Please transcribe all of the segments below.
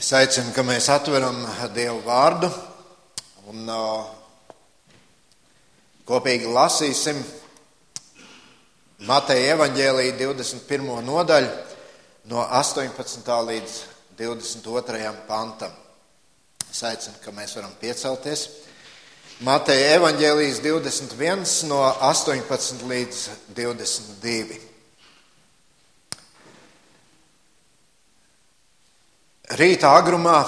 Es aicinu, ka mēs atveram Dievu vārdu un uh, kopīgi lasīsim Mateja evaņģēlīja 21. nodaļu no 18. līdz 22. pantam. Es aicinu, ka mēs varam piecelties. Mateja evaņģēlijas 21 no 18 līdz 22. Rīta agrumā,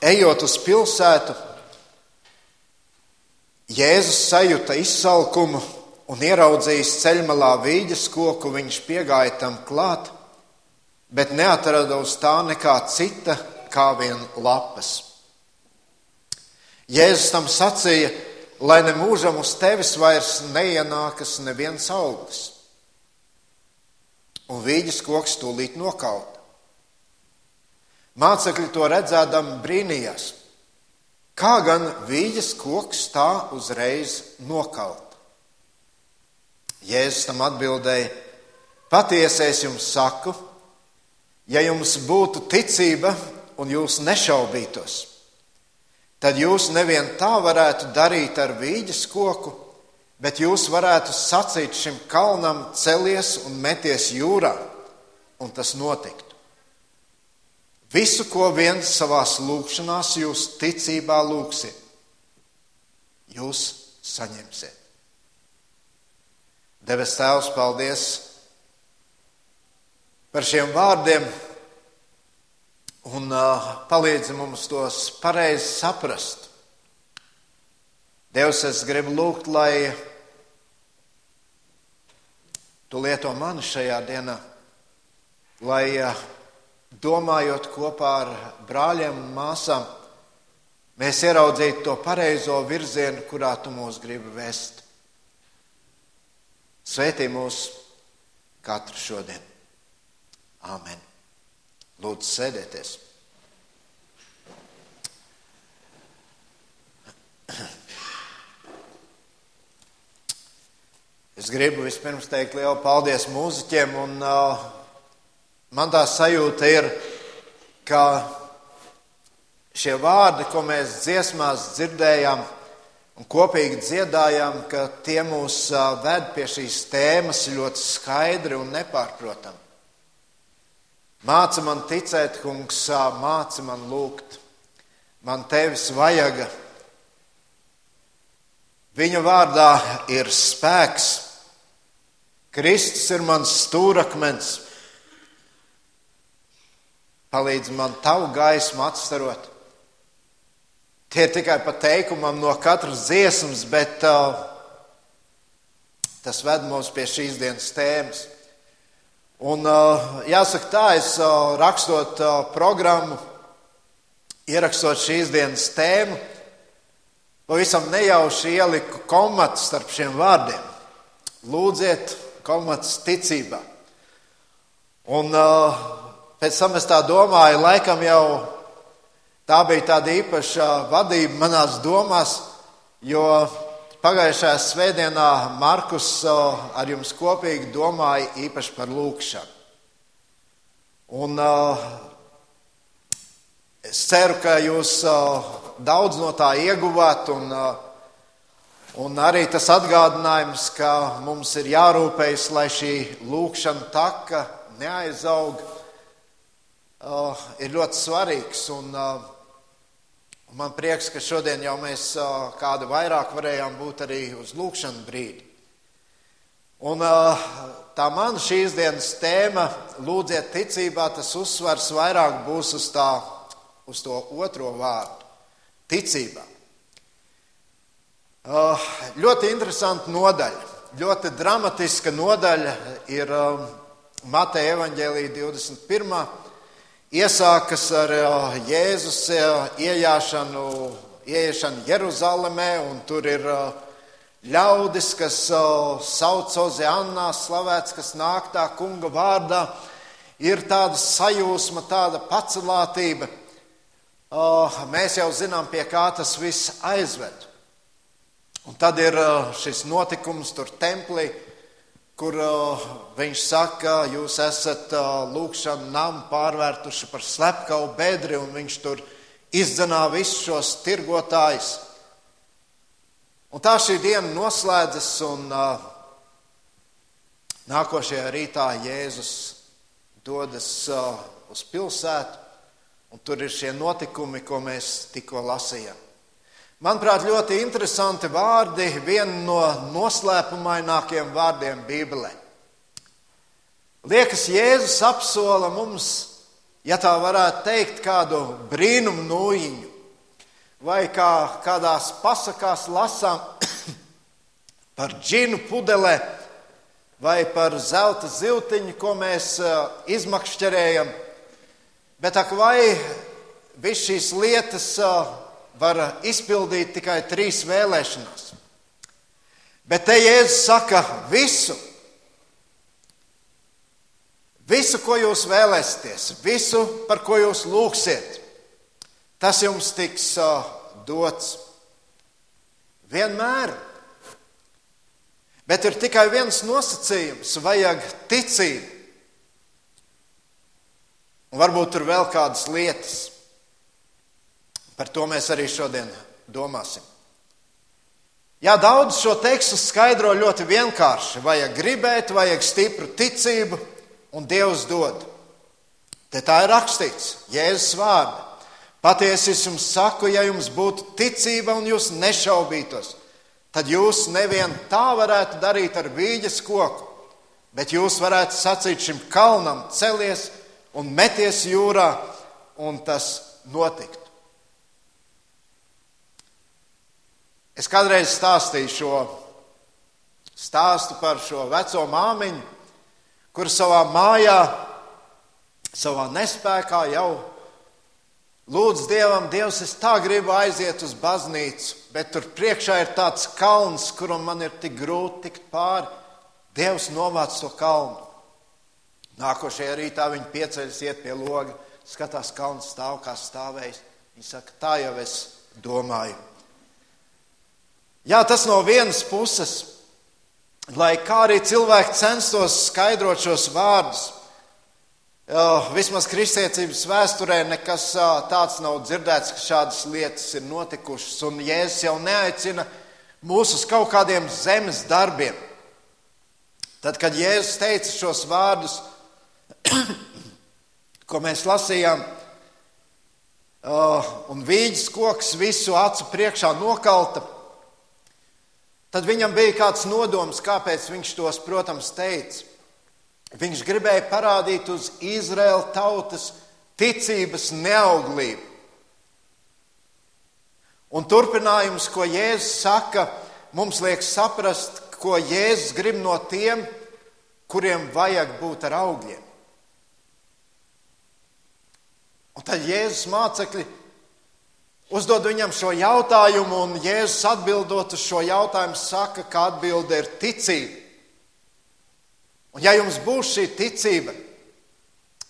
ejot uz pilsētu, Jēzus sajūta izsalkumu un ieraudzījis ceļmalā vīģes koku, viņš piegāja tam klāt, bet neatrada uz tā nekā cita kā vien lapas. Jēzus tam sacīja, lai ne mūžam uz tevis vairs neienākas neviens auglis. Un vīģes koks tūlīt nokaut. Mācekļi to redzēdami brīnījās. Kā gan vīģes koks tā uzreiz nokalt? Jēzus tam atbildēja: Patiesi es jums saku, ja jums būtu ticība un jūs nešaubītos, tad jūs nevien tā varētu darīt ar vīģes koku, bet jūs varētu sacīt šim kalnam celies un meties jūrā, un tas notiktu. Visu, ko vien savā lūgšanā jūs ticībā lūgsiet, jūs saņemsiet. Debes Tēvs, paldies par šiem vārdiem un uh, palīdzi mums tos pareizi saprast. Dievs, es gribu lūgt, lai tu lieto mani šajā dienā, lai uh, domājot kopā ar brāļiem un māsām, mēs ieraudzītu to pareizo virzienu, kurā tu mūs gribi vest. Svētī mūs katru šodien. Āmen. Lūdzu, sēdieties. Es gribu vispirms teikt lielu paldies mūziķiem un uh, Man tā sajūta ir, ka šie vārdi, ko mēs dziesmās dzirdējām un kopīgi dziedājām, ka tie mūs ved pie šīs tēmas ļoti skaidri un nepārprotami. Māca man ticēt, kungs, māca man lūgt, man tevis vajaga. Viņa vārdā ir spēks, Kristus ir mans stūrakmens. Palīdzi man tavu gaismu atstarot. Tie ir tikai pa teikumam no katras dziesmas, bet uh, tas ved mūs pie šīs dienas tēmas. Un uh, jāsaka tā, es uh, rakstot uh, programmu, ierakstot šīs dienas tēmu, pavisam nejauši ieliku komatu starp šiem vārdiem. Lūdziet, komats ticībā. Un uh, Pēc tam es tā domāju, laikam jau tā bija tāda īpaša vadība manās domās, jo pagājušajā svētdienā Markus ar jums kopīgi domāja īpaši par lūkšanu. Un es ceru, ka jūs daudz no tā ieguvāt un, un arī tas atgādinājums, ka mums ir jārūpējas, lai šī lūkšana taka neaizaug uh, ir ļoti svarīgs. Un, uh, man prieks, ka šodien jau mēs uh, kādu vairāk varējām būt arī uz lūkšanu brīdi. Un uh, tā mana šīs dienas tēma, lūdziet ticībā, tas uzsvars vairāk būs uz, tā, uz to otro vārdu - ticībā. Uh, ļoti interesanta nodaļa, ļoti dramatiska nodaļa ir uh, Mateja Evanģēlīja 21 iesākas ar Jēzus iejāšanu, ieiešanu Jeruzalemē, un tur ir ļaudis, kas sauc Ozeānā, slavēts, kas nāk tā kunga vārdā. Ir tāda sajūsma, tāda pacelātība. Mēs jau zinām, pie kā tas viss aizved. Un tad ir šis notikums tur templī, kur uh, viņš saka, jūs esat uh, lūkšanu namu pārvērtuši par slepkavu bedri, un viņš tur izdzenā visus šos tirgotājus. Un tā šī diena noslēdzas, un uh, nākošajā rītā Jēzus dodas uz pilsētu, un tur ir šie notikumi, ko mēs tikko lasījām. Manuprāt, ļoti interesanti vārdi, viena no noslēpumainākiem vārdiem Bībelē. Liekas, Jēzus apsola mums, ja tā varētu teikt, kādu brīnumu nūjiņu, vai kā kādās pasakās lasām par džinu pudelē, vai par zelta ziltiņu, ko mēs eh, izmakšķerējam. Bet ak, vai viss šīs lietas eh, var izpildīt tikai trīs vēlēšanās. Bet te Jēzus saka visu. Visu, ko jūs vēlēsieties, visu, par ko jūs lūgsiet, tas jums tiks uh, dots. Vienmēr. Bet ir tikai viens nosacījums - vajag ticību. Un varbūt tur vēl kādas lietas. Par to mēs arī šodien domāsim. Jā, daudz šo tekstu skaidro ļoti vienkārši. Vajag gribēt, vajag stipru ticību, un Dievs dod. Te tā ir rakstīts, Jēzus vārdi. Patiesi es jums saku, ja jums būtu ticība un jūs nešaubītos, tad jūs nevien tā varētu darīt ar vīģes koku, bet jūs varētu sacīt šim kalnam, celies un meties jūrā, un tas notiktu. Es kādreiz stāstīju šo stāstu par šo veco māmiņu, kur savā mājā, savā nespējā jau lūdz Dievam, Dievs, es tā gribu aiziet uz baznīcu, bet tur priekšā ir tāds kalns, kuram man ir tik grūti tikt pāri. Dievs novāc to kalnu. Nākošajā rītā viņa pieceļas, iet pie loga, skatās, kalns stāv kā stāvējis. Viņa saka, tā jau es domāju. Jā, tas no vienas puses, lai kā arī cilvēki censtos skaidrot šos vārdus, vismaz kristiecības vēsturē nekas tāds nav dzirdēts, ka šādas lietas ir notikušas. Un Jēzus jau neaicina mūs uz kaut kādiem zemes darbiem. Tad, kad Jēzus teica šos vārdus, ko mēs lasījām, un vīģis koks visu acu priekšā nokalta, Tad viņam bija kāds nodoms, kāpēc viņš tos, protams, teica. Viņš gribēja parādīt uz Izraēla tautas ticības neauglību. Un turpinājums, ko Jēzus saka, mums liek saprast, ko Jēzus grib no tiem, kuriem vajag būt ar augļiem. Un tad Jēzus mācekļi Uzdod viņam šo jautājumu, un Jēzus atbildot uz šo jautājumu, saka, ka atbilde ir ticība. Un ja jums būs šī ticība,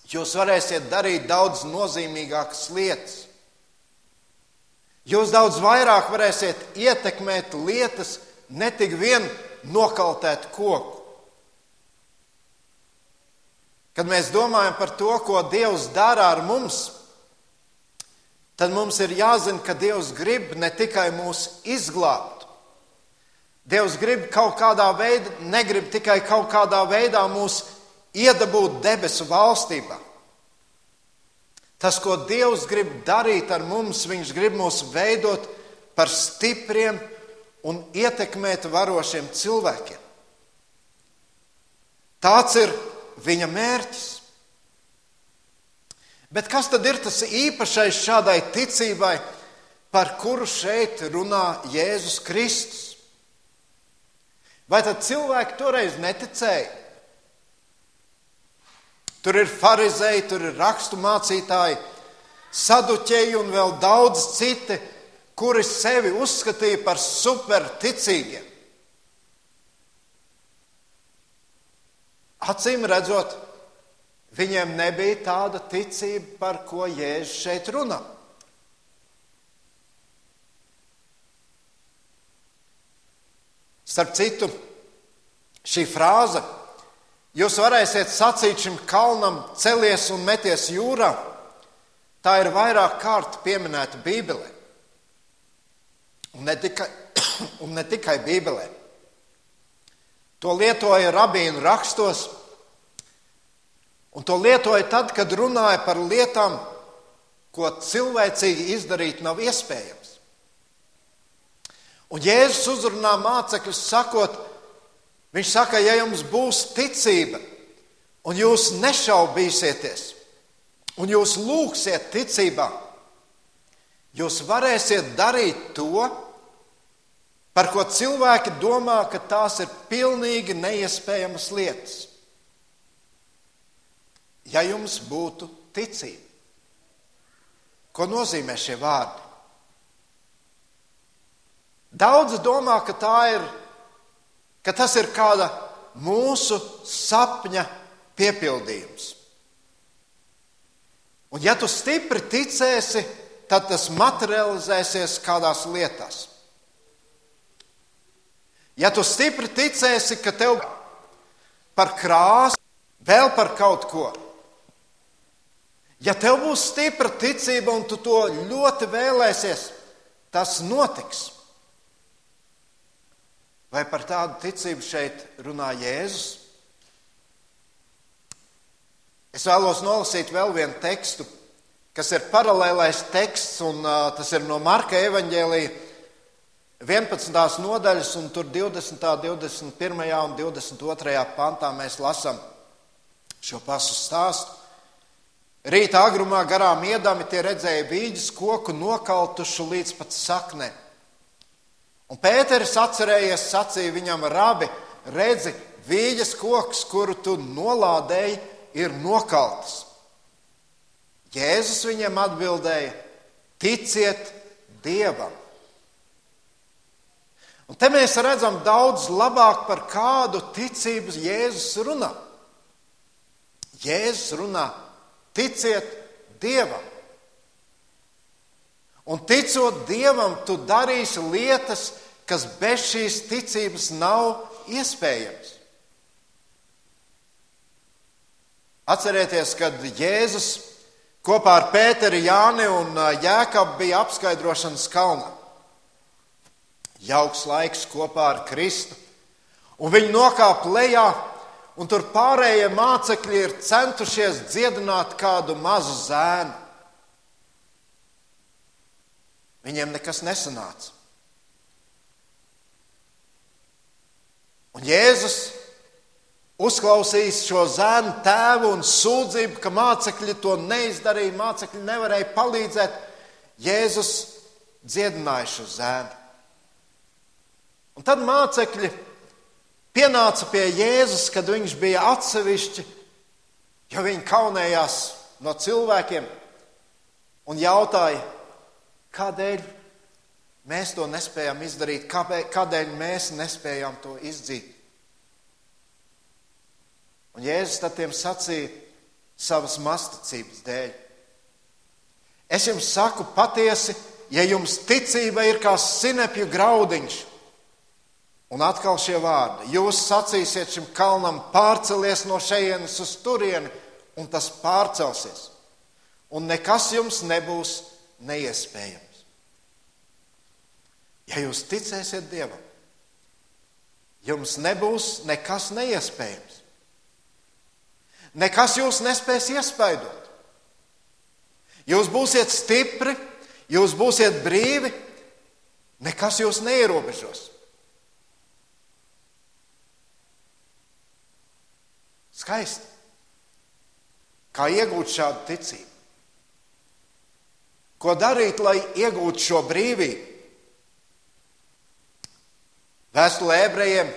jūs varēsiet darīt daudz nozīmīgākas lietas. Jūs daudz vairāk varēsiet ietekmēt lietas, ne tik vien nokaltēt koku. Kad mēs domājam par to, ko Dievs dara ar mums, tad mums ir jāzina, ka Dievs grib ne tikai mūs izglābt. Dievs grib kaut kādā veidā, negrib tikai kaut kādā veidā mūs iedabūt debesu valstībā. Tas, ko Dievs grib darīt ar mums, Viņš grib mūs veidot par stipriem un ietekmēt varošiem cilvēkiem. Tāds ir viņa mērķis. Bet kas tad ir tas īpašais šādai ticībai, par kuru šeit runā Jēzus Kristus? Vai tad cilvēki toreiz neticēja? Tur ir farizēji, tur ir rakstu mācītāji, saduķēji un vēl daudz citi, kuri sevi uzskatīja par superticīgiem. Acīm redzot, Viņiem nebija tāda ticība, par ko Jēzus šeit runā. Starp citu, šī frāze, jūs varēsiet sacīt šim kalnam, celies un meties jūrā, tā ir vairāk kārt pieminēta Bībelē. Un ne tikai, un ne tikai Bībelē. To lietoja rabīnu rakstos, un to lietoja tad, kad runāja par lietām, ko cilvēcīgi izdarīt nav iespējams. Un Jēzus uzrunā mācekļus, sakot, viņš saka, ja jums būs ticība, un jūs nešaubīsieties, un jūs lūgsiet ticībā, jūs varēsiet darīt to, par ko cilvēki domā, ka tās ir pilnīgi neiespējamas lietas. Ja jums būtu ticība, ko nozīmē šie vārdi? Daudzi domā, ka, ir, ka tas ir kāda mūsu sapņa piepildījums. Un ja tu stipri ticēsi, tad tas materializēsies kādās lietās. Ja tu stipri ticēsi, ka tev par krāsu, vēl par kaut ko, ja tev būs stipra ticība un tu to ļoti vēlēsies, tas notiks. Vai par tādu ticību šeit runā Jēzus? Es vēlos nolasīt vēl vienu tekstu, kas ir paralēlais teksts, un uh, tas ir no Marka evaņģēlīja 11. nodaļas, un tur 20., 21. un 22. pantā mēs lasām šo pašu stāstu. Rīta agrumā garām iedami tie redzēja vīģes koku nokaltušu līdz pat saknē. Un Pēteris atcerējies, sacīja viņam, rabi, redzi, vīģes koks, kuru tu nolādēji, ir nokalts. Jēzus viņam atbildēja: Ticiet Dievam! Un te mēs redzam daudz labāk par kādu ticību Jēzus runā. Jēzus runā, ticiet Dievam. Un ticot Dievam, tu darīsi lietas, kas bez šīs ticības nav iespējamas. Atcerieties, kad Jēzus kopā ar Pēteri, Jāni un Jēkabu bija apskaidrošanas kalnā jauks laiks kopā ar Kristu. Un viņi nokāpa lejā, un tur pārējie mācekļi ir centušies dziedināt kādu mazu zēnu. Viņiem nekas nesanāca. Un Jēzus uzklausīs šo zēnu tēvu un sūdzību, ka mācekļi to neizdarīja, mācekļi nevarēja palīdzēt. Jēzus dziedināja šo zēnu. Un tad mācekļi pienāca pie Jēzus, kad viņš bija atsevišķi, jo viņi kaunējās no cilvēkiem un jautāja, kādēļ mēs to nespējam izdarīt, kādēļ mēs nespējam to izdzīt. Un Jēzus tad tiem sacīja savas masticības dēļ. Es jums saku patiesi, ja jums ticība ir kā sinepju graudiņš, Un atkal šie vārdi. Jūs sacīsiet šim kalnam, pārcelies no šejienes uz turieni, un tas pārcelsies. Un nekas jums nebūs neiespējams. Ja jūs ticēsiet Dievam, jums nebūs nekas neiespējams. Nekas jūs nespēs iespaidot. Jūs būsiet stipri, jūs būsiet brīvi, nekas jūs neierobežos. Skaisti. Kā iegūt šādu ticību? Ko darīt, lai iegūtu šo brīvību? Vēstulē ebrejiem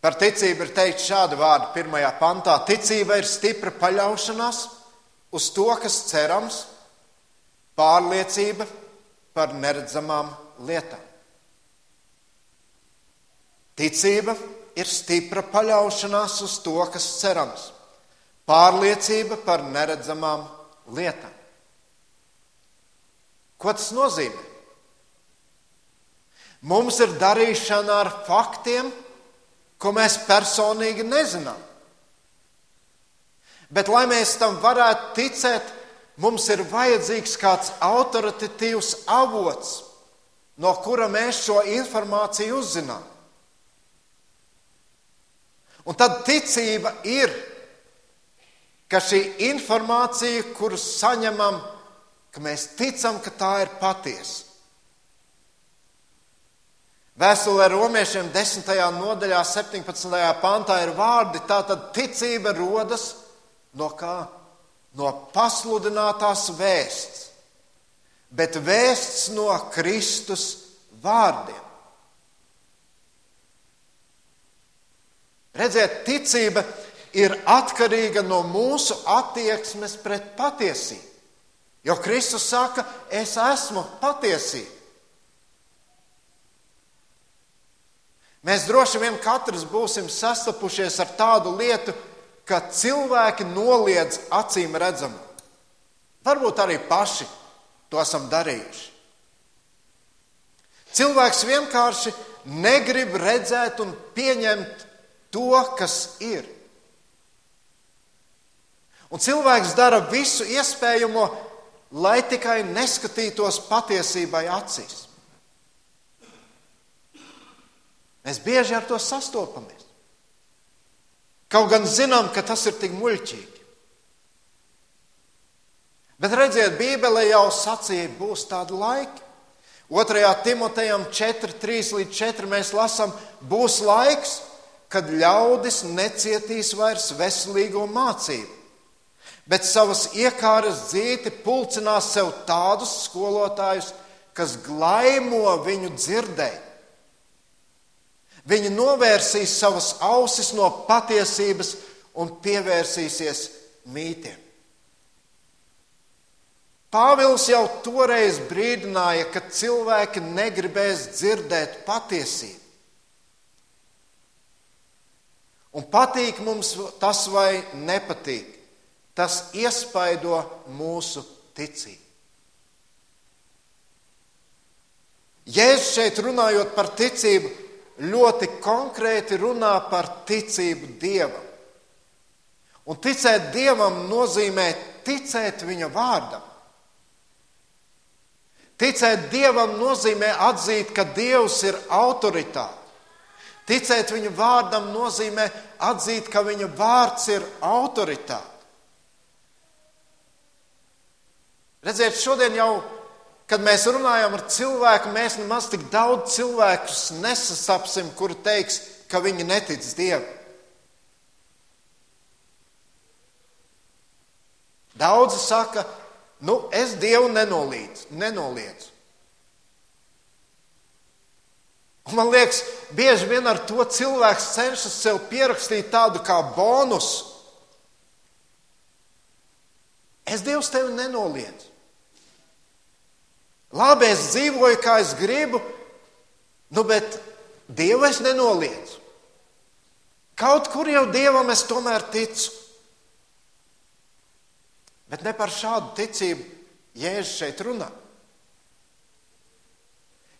par ticību ir teikt šādi vārdi pirmajā pantā. Ticība ir stipra paļaušanās uz to, kas cerams, pārliecība par neredzamām lietām. Ticība ir stipra paļaušanās uz to, kas cerams, pārliecība par neredzamām lietām. Ko tas nozīmē? Mums ir darīšana ar faktiem, ko mēs personīgi nezinām. Bet, lai mēs tam varētu ticēt, mums ir vajadzīgs kāds autoritatīvs avots, no kura mēs šo informāciju uzzinām. Un tad ticība ir, ka šī informācija, kuru saņemam, ka mēs ticam, ka tā ir patiesa. Vēstulē romiešiem 10. nodaļā, 17. pantā ir vārdi, tātad ticība rodas no kā? No pasludinātās vēsts, bet vēsts no Kristus vārdiem. Redziet, ticība ir atkarīga no mūsu attieksmes pret patiesību. Jo Kristus saka, es esmu patiesība. Mēs droši vien katrs būsim sastapušies ar tādu lietu, ka cilvēki noliedz acīm redzamu. Varbūt arī paši to esam darījuši. Cilvēks vienkārši negrib redzēt un pieņemt to, kas ir. Un cilvēks dara visu iespējamo, lai tikai neskatītos patiesībai acīs. Mēs bieži ar to sastopamies. Kaut gan zinām, ka tas ir tik muļķīgi. Bet redziet, Bībele jau sacīja, būs tādi laiki. 2. Timotejam 4, 3 līdz 4 mēs lasām, būs laiks, kad ļaudis necietīs vairs veselīgo mācību, bet savas iekāras dzīti pulcinās sev tādus skolotājus, kas glaimo viņu dzirdēt Viņi novērsīs savas ausis no patiesības un pievērsīsies mītiem. Pāvils jau toreiz brīdināja, ka cilvēki negribēs dzirdēt patiesību. Un patīk mums tas vai nepatīk, tas iespaido mūsu ticību. Jēzus šeit runājot par ticību, ļoti konkrēti runā par ticību Dievam. Un ticēt Dievam nozīmē ticēt Viņa vārdam. Ticēt Dievam nozīmē atzīt, ka Dievs ir autoritāte. Ticēt Viņa vārdam nozīmē atzīt, ka Viņa vārds ir autoritāte. Redziet, šodien jau Kad mēs runājam ar cilvēku, mēs nemaz tik daudz cilvēkus nesasapsim, kuri teiks, ka viņi netic Dievam. Daudzi saka, nu, es Dievu nenolīdzu, nenoliedzu. Un man liekas, bieži vien ar to cilvēks cenšas sev pierakstīt tādu kā bonusu. Es Dievu tevi nenoliedzu. Labi, es dzīvoju, kā es gribu, nu, bet Dievu es nenoliedzu. Kaut kur jau Dievam es tomēr ticu. Bet ne par šādu ticību Jēzus šeit runā.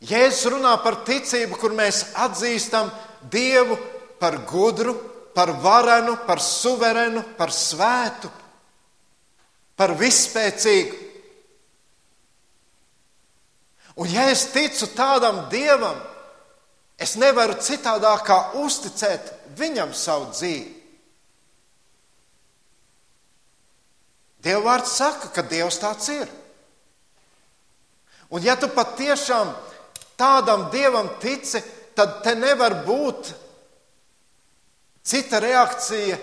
Jēzus runā par ticību, kur mēs atzīstam Dievu par gudru, par varenu, par suverenu, par svētu, par vispēcīgu. Un ja es ticu tādam dievam, es nevaru citādāk kā uzticēt viņam savu dzīvi. Dieva vārds saka, ka Dievs tāds ir. Un ja tu patiešām tādam dievam tici, tad te nevar būt cita reakcija,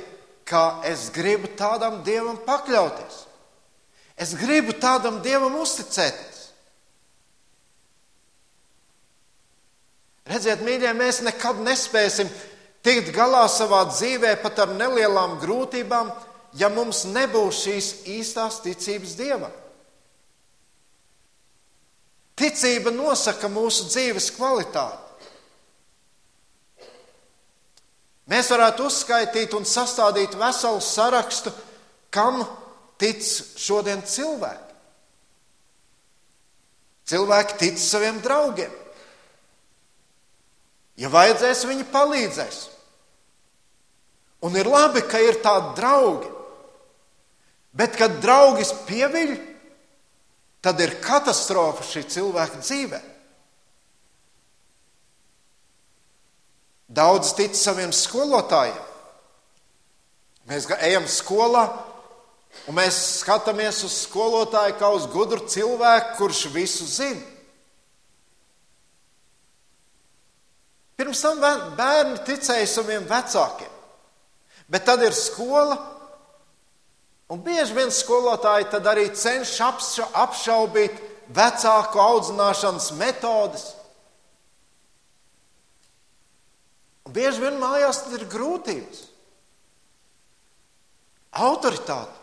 kā es gribu tādam dievam pakļauties. Es gribu tādam dievam uzticēties. Redziet, mīļie, mēs nekad nespēsim tikt galā savā dzīvē pat ar nelielām grūtībām, ja mums nebūs šīs īstās ticības dievam. Ticība nosaka mūsu dzīves kvalitāti. Mēs varētu uzskaitīt un sastādīt veselu sarakstu, kam tic šodien cilvēki. Cilvēki tic saviem draugiem. Ja vajadzēs, viņi palīdzēs. Un ir labi, ka ir tādi draugi. Bet, kad draugs pieviļ, tad ir katastrofa šī cilvēka dzīvē. Daudz tic saviem skolotājiem. Mēs ejam skolā, un mēs skatāmies uz skolotāju kā uz gudru cilvēku, kurš visu zina. Pirms tam bērni ticēja saviem vecākiem, bet tad ir skola, un bieži vien skolotāji tad arī cenšas apšaubīt vecāku audzināšanas metodes. Un bieži vien mājās ir grūtības, autoritāte.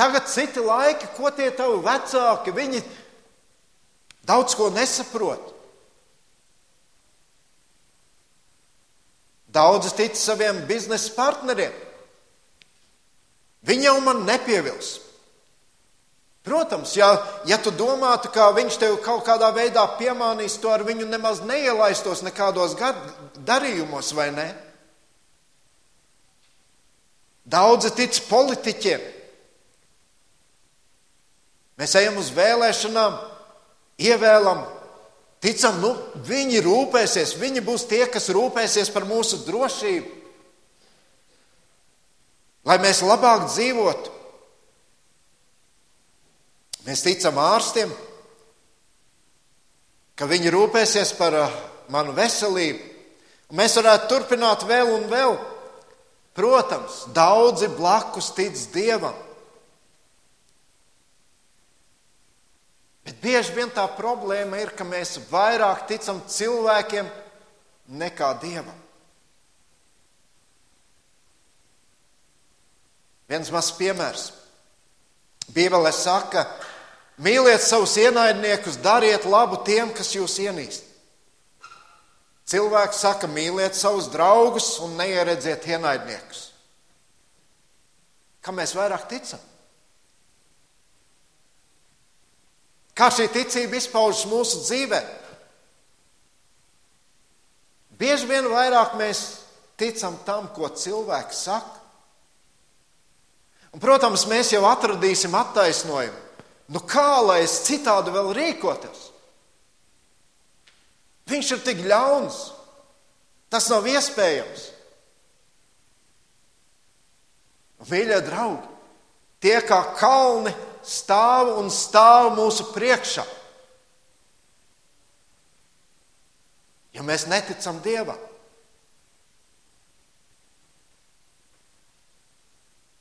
Tagad citi laiki, ko tie tavi vecāki, viņi daudz ko nesaprot. Daudzi tic saviem biznesa partneriem. Viņi jau man nepievils. Protams, ja, ja tu domātu, ka viņš tev kaut kādā veidā piemānīs, to ar viņu nemaz neielaistos nekādos darījumos, vai ne? Daudzi tic politiķiem. Mēs ejam uz vēlēšanām, ievēlam, ticam, nu, viņi rūpēsies, viņi būs tie, kas rūpēsies par mūsu drošību, lai mēs labāk dzīvotu. Mēs ticam ārstiem, ka viņi rūpēsies par uh, manu veselību. Mēs varētu turpināt vēl un vēl. Protams, daudzi blakus tic Dievam. Bet bieži vien tā problēma ir, ka mēs vairāk ticam cilvēkiem nekā Dievam. Viens mazs piemērs. Bībelē saka, ka Mīliet savus ienaidniekus, dariet labu tiem, kas jūs ienīst. Cilvēks saka, mīliet savus draugus un neieredziet ienaidniekus. Kam mēs vairāk ticam? Kā šī ticība izpaužas mūsu dzīvē? Bieži vien vairāk mēs ticam tam, ko cilvēks saka. Un, protams, mēs jau atradīsim attaisnojumu. Nu kā lai es citādi vēl rīkotos? Viņš ir tik ļauns. Tas nav iespējams. Mīļie draugi, tie kā kalni stāv un stāv mūsu priekšā. Ja mēs neticam Dievam,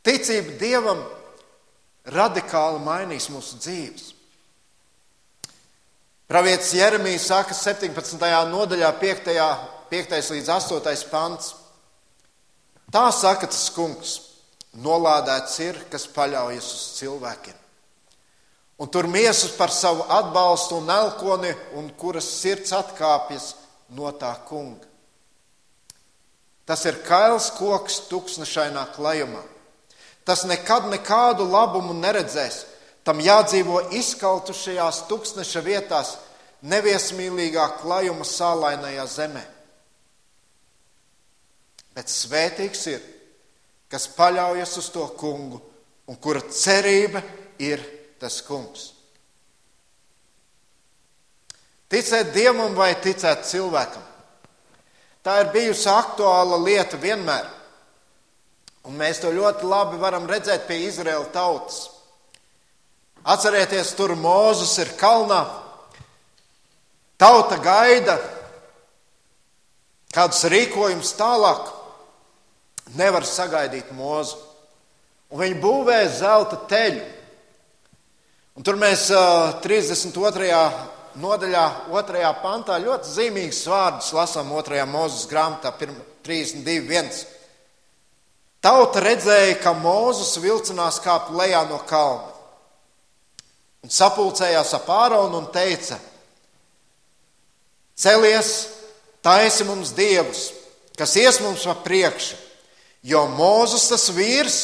ticība Dievam radikāli mainīs mūsu dzīves. Pravietis Jeremijs saka 17. nodaļā, 5. 5. līdz 8. pants. Tā saka tas kungs, nolādēts ir, kas paļaujas uz cilvēkiem. Un tur miesas par savu atbalstu un elkoni, un kuras sirds atkāpjas no tā kunga. Tas ir kails koks tuksnešainā klajumā Tas nekad nekādu labumu neredzēs. Tam jādzīvo izkaltušajās tūkstneša vietās, neviesmīlīgā klajuma sālainajā zemē. Bet svētīgs ir, kas paļaujas uz to kungu un kura cerība ir tas kungs. Ticēt dievam vai ticēt cilvēkam? Tā ir bijusi aktuāla lieta vienmēr. Un mēs to ļoti labi varam redzēt pie Izraēla tautas. Atcerieties, tur Mozus ir kalnā. Tauta gaida kādus rīkojumus tālāk. Nevar sagaidīt mūzu. Un viņi būvē zelta teļu. Un tur mēs uh, 32. nodaļā, 2. pantā ļoti zīmīgus vārdus lasām 2. mūzes grāmatā, 32.1. Tauta redzēja, ka Mozus vilcinās kāpt lejā no kalna. Un sapulcējās ap āronu un teica: Celies, taisi mums dievus, kas ies mums pa priekšu, jo Mozus tas vīrs,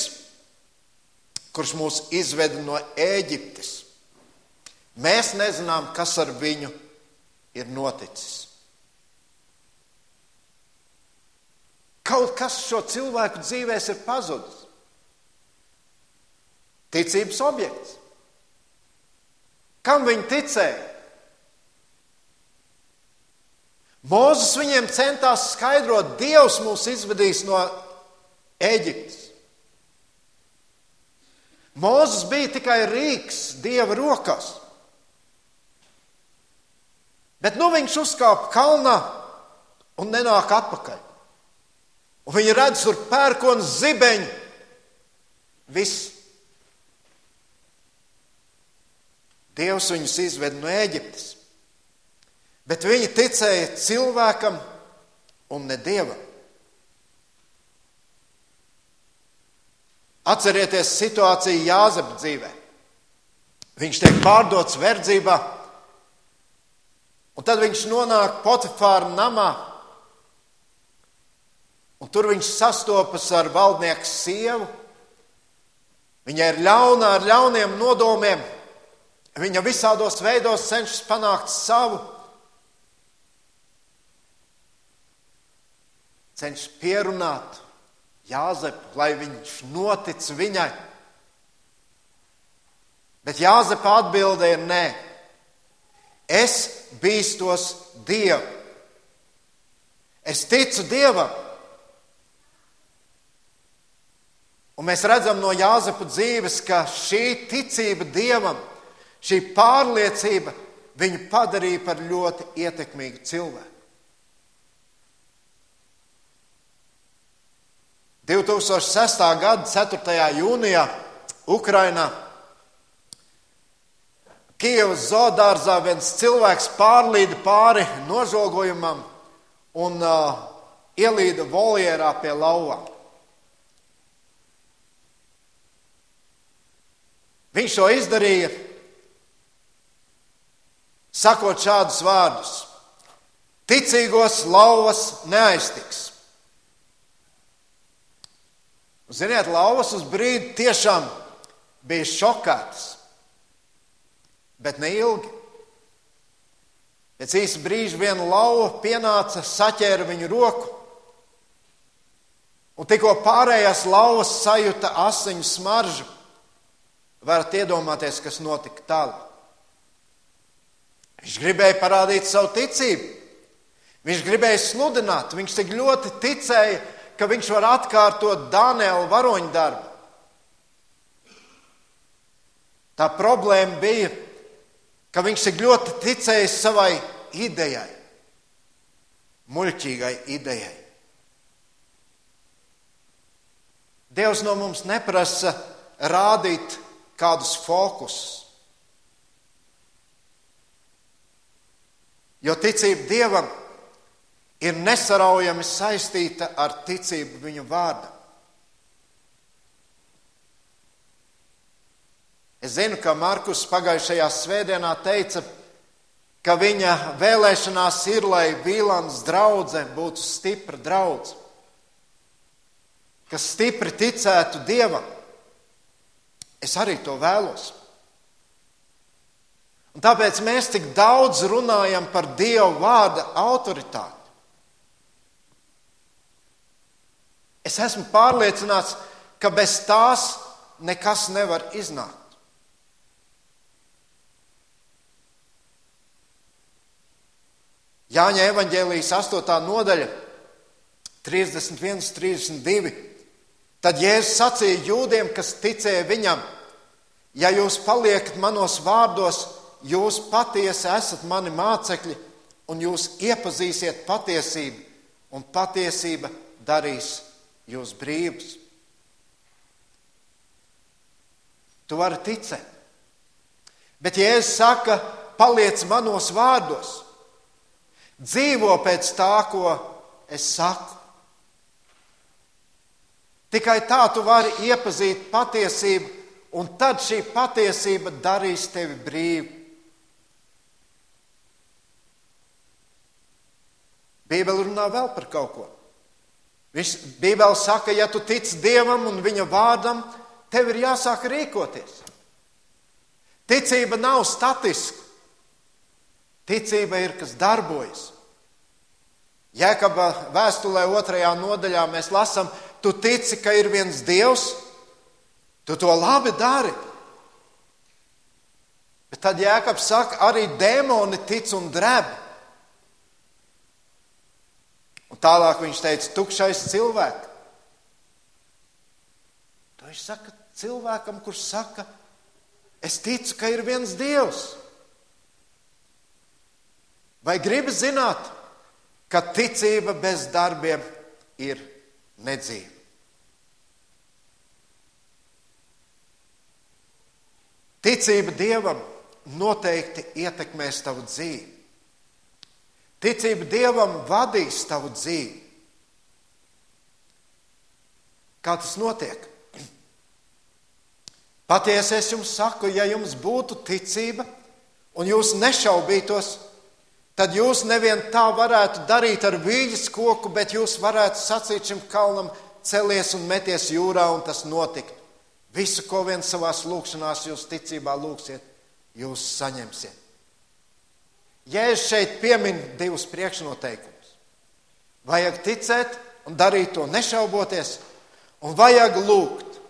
kurš mūs izveda no Ēģiptes. Mēs nezinām, kas ar viņu ir noticis. Kaut kas šo cilvēku dzīvēs ir pazudis. Ticības objekts. Kam viņi ticēja? Mūzis viņiem centās skaidrot, Dievs mūs izvedīs no Eģiptes. Mūzis bija tikai rīks Dieva rokās. Bet nu viņš uzkāpa kalnā un nenāk atpakaļ. Un viņi redz tur pērkonu zibeņu. Viss. Dievs viņus izved no Eģiptes. Bet viņi ticēja cilvēkam un ne dievam. Atcerieties situāciju Jāzepa dzīvē. Viņš tiek pārdots verdzībā, un tad viņš nonāk Potifāra namā, un tur viņš sastopas ar valdnieku sievu. Viņa ir ļauna ar ļauniem nodomiem, viņa visādos veidos cenšas panākt savu. cenšas pierunāt Jāzepu, lai viņš notic viņai. Bet Jāzepa atbilde ir nē. Es bīstos Dievu. Es ticu Dievam. Un mēs redzam no Jāzepa dzīves, ka šī ticība Dievam, šī pārliecība viņu padarīja par ļoti ietekmīgu cilvēku. 2006. gada 4. jūnijā Ukrainā Kievas zoodārzā viens cilvēks pārlīda pāri nožogojumam un uh, ielīda voljerā pie lauvām. Viņš to izdarīja, sakot šādus vārdus: Ticīgos lauvas neaiztiks. Ziniet, lauvas uz brīdi tiešām bija šokētas, bet ne ilgi. Pēc īsa brīža viena lauva pienāca, saķēra viņu roku, un tikko pārējās lauvas sajūta asiņu smaržu, varat iedomāties, kas notika tālāk. Viņš gribēja parādīt savu ticību, viņš gribēja sludināt, viņš tik ļoti ticēja ka viņš var atkārtot Dānēla varoņu darbu. Tā problēma bija, ka viņš tik ļoti ticēja savai idejai, muļķīgai idejai. Dievs no mums neprasa rādīt kādus fokusus. Jo ticība Dievam ir nesaraujami saistīta ar ticību viņa vārdam. Es zinu, ka Markus pagājušajā svētdienā teica, ka viņa vēlēšanās ir, lai Vīlāns draudzene būtu stipra draudzene, kas stipri ticētu Dievam. Es arī to vēlos. Un tāpēc mēs tik daudz runājam par Dieva vārda autoritāti. Es esmu pārliecināts, ka bez tās nekas nevar iznākt. Jāņa evanģēlijas 8. nodaļa, 31, 32. Tad Jēzus sacīja jūdiem, kas ticēja viņam: Ja jūs paliekat manos vārdos, jūs patiesi esat mani mācekļi, un jūs iepazīsiet patiesību, un patiesība darīs jūs brīvs. Tu vari ticēt. Bet, ja es saku, paliec manos vārdos, dzīvo pēc tā, ko es saku, tikai tā tu vari iepazīt patiesību, un tad šī patiesība darīs tevi brīvu. Bībele runā vēl par kaut ko. Viņš Bībelē saka, ja tu tici Dievam un Viņa vārdam, tev ir jāsāk rīkoties. Ticība nav statiska. Ticība ir kas darbojas. Jēkabā vēstulē otrajā nodaļā mēs lasām, tu tici, ka ir viens Dievs, tu to labi dari. Bet tad Jēkabs saka, arī dēmoni tic un drēb. Un tālāk viņš teica, tukšais cilvēks. To viņš saka cilvēkam, kurš saka, es ticu, ka ir viens Dievs. Vai gribi zināt, ka ticība bez darbiem ir nedzīva? Ticība Dievam noteikti ietekmēs tavu dzīvi. Ticība Dievam vadīs tavu dzīvi. Kā tas notiek? Patiesi es jums saku, ja jums būtu ticība un jūs nešaubītos, tad jūs nevien tā varētu darīt ar vīģes koku, bet jūs varētu sacīt šim kalnam, celies un meties jūrā, un tas notiktu. Visu, ko vien savā lūkšanā jūs ticībā lūgsiet, jūs saņemsiet. Jēzus šeit piemin divus priekšnoteikumus. Vajag ticēt un darīt to nešauboties, un vajag lūgt.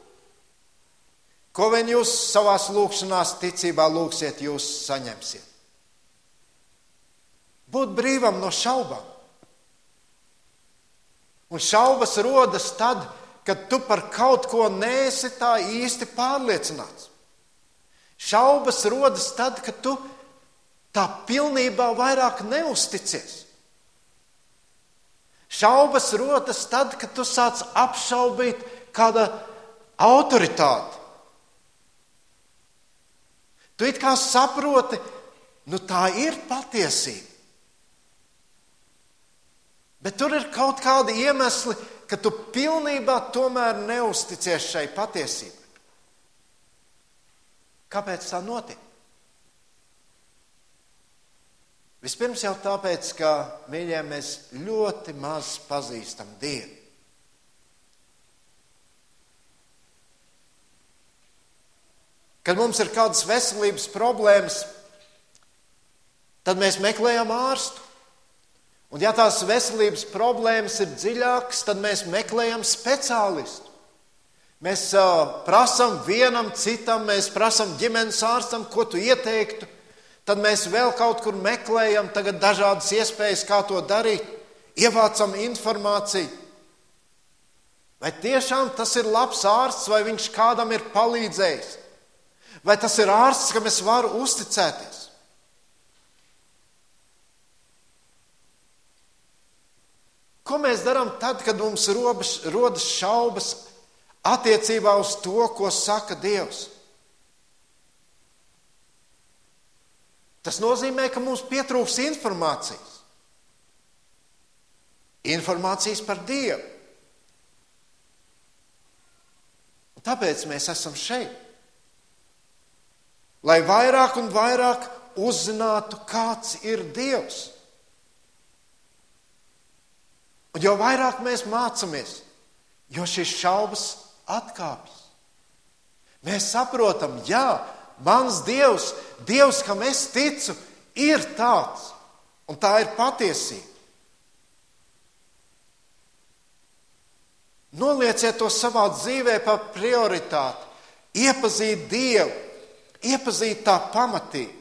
Ko vien jūs savā lūkšanā, ticībā lūgsiet, jūs saņemsiet. Būt brīvam no šaubām. Un šaubas rodas tad, kad tu par kaut ko nesi tā īsti pārliecināts. Šaubas rodas tad, kad tu tā pilnībā vairs neusticies. Šaubas rodas tad, kad tu sāc apšaubīt kāda autoritāti. Tu it kā saproti, nu tā ir patiesība. Bet tur ir kaut kādi iemesli, ka tu pilnībā tomēr neusticies šai patiesībai. Kāpēc tā notiek? Vispirms jau tāpēc, ka mīļie, mēs ļoti maz pazīstam Dievu. Kad mums ir kādas veselības problēmas, tad mēs meklējam ārstu. Un, ja tās veselības problēmas ir dziļākas, tad mēs meklējam speciālistu. Mēs uh, prasām vienam citam, mēs prasām ģimenes ārstam, ko tu ieteiktu. Tad mēs vēl kaut kur meklējam dažādas iespējas, kā to darīt, ievācam informāciju. Vai tiešām tas ir labs ārsts, vai viņš kādam ir palīdzējis? Vai tas ir ārsts, kam es varu uzticēties? Ko mēs darām tad, kad mums rodas šaubas attiecībā uz to, ko saka Dievs? Tas nozīmē, ka mums pietrūks informācijas. Informācijas par Dievu. Un tāpēc mēs esam šeit. Lai vairāk un vairāk uzzinātu, kāds ir Dievs. Un jo vairāk mēs mācāmies, jo šīs šaubas atkāpjas. Mēs saprotam, jā, Mans Dievs, Dievs, kam es ticu, ir tāds, un tā ir patiesība. Nolieciet to savā dzīvē par prioritāti, iepazīt Dievu, iepazīt tā pamatību.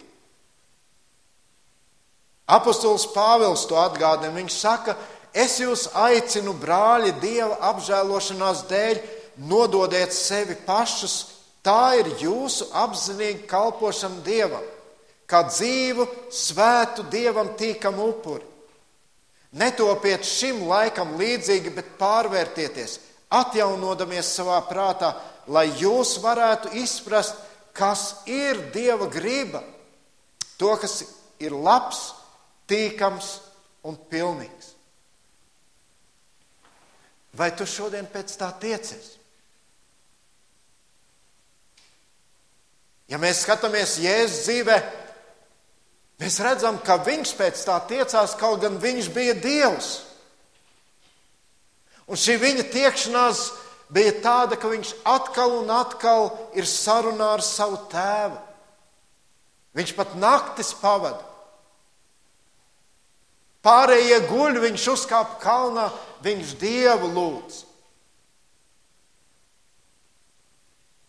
Apostols Pāvils to atgādina. Viņš saka, es jūs aicinu, brāļi, Dieva apžēlošanās dēļ, nododiet sevi pašus Tā ir jūsu apzinīga kalpošana Dievam, kā dzīvu, svētu Dievam tīkamu upuri. Netopiet šim laikam līdzīgi, bet pārvērtieties, atjaunodamies savā prātā, lai jūs varētu izprast, kas ir Dieva griba, to, kas ir labs, tīkams un pilnīgs. Vai tu šodien pēc tā tiecies? Ja mēs skatāmies Jēzus dzīvē, mēs redzam, ka viņš pēc tā tiecās, kaut gan viņš bija Dievs. Un šī viņa tiekšanās bija tāda, ka viņš atkal un atkal ir sarunā ar savu tēvu. Viņš pat naktis pavada. Pārējie guļ, viņš uzkāpa kalnā, viņš dievu lūdz.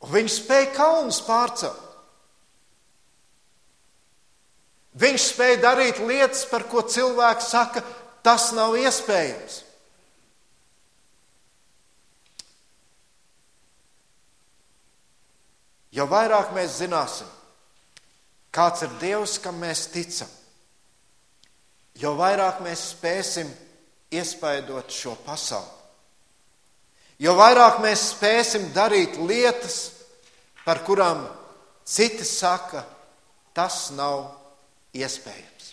Un viņš spēja kalnus pārcelt. Viņš spēja darīt lietas, par ko cilvēki saka, tas nav iespējams. Jo vairāk mēs zināsim, kāds ir Dievs, kam mēs ticam, jo vairāk mēs spēsim iespaidot šo pasauli. Jo vairāk mēs spēsim darīt lietas, par kurām citi saka, tas nav iespējams.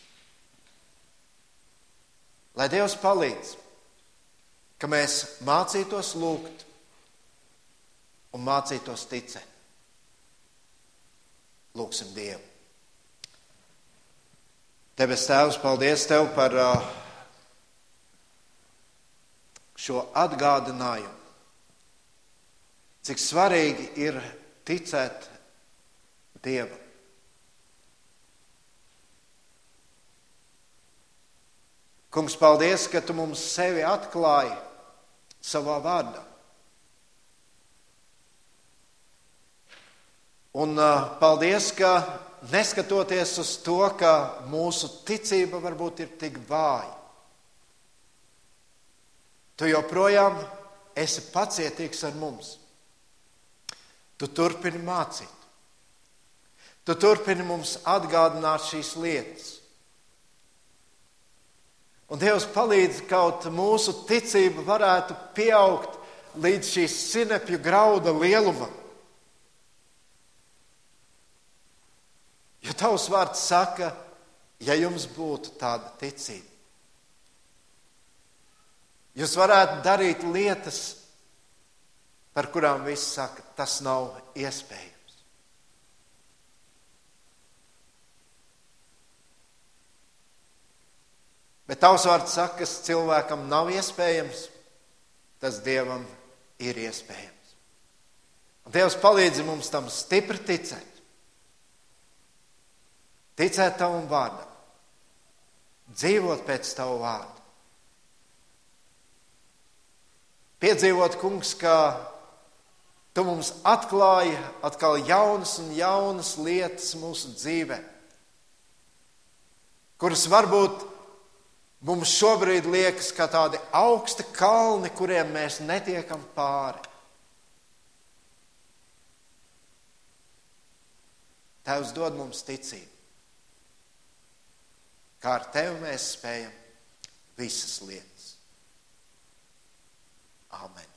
Lai Dievs palīdz, ka mēs mācītos lūgt un mācītos ticēt. Lūksim Dievu. Debes Tēvs, paldies Tev par uh, šo atgādinājumu, cik svarīgi ir ticēt Dievam. Kungs, paldies, ka tu mums sevi atklāji savā vārdā. Un uh, paldies, ka neskatoties uz to, ka mūsu ticība varbūt ir tik vāja, tu joprojām esi pacietīgs ar mums. Tu turpini mācīt. Tu turpini mums atgādināt šīs lietas. Un Dievs palīdz kaut mūsu ticība varētu pieaugt līdz šīs sinepju grauda lielumam. Jo tavs vārds saka, ja jums būtu tāda ticība, jūs varētu darīt lietas, par kurām viss saka, tas nav iespējams. Bet tavs vārds saka, kas cilvēkam nav iespējams, tas Dievam ir iespējams. Un Dievs palīdz mums tam stipri ticēt. Ticēt tavam vārdam, dzīvot pēc tava vārda. Piedzīvot, kungs, ka tu mums atklāji atkal jaunas un jaunas lietas mūsu dzīvē, kuras varbūt mums šobrīd liekas kā tādi augsti kalni, kuriem mēs netiekam pāri. Tēvs dod mums ticību, kā ar tevi mēs spējam visas lietas. Amen.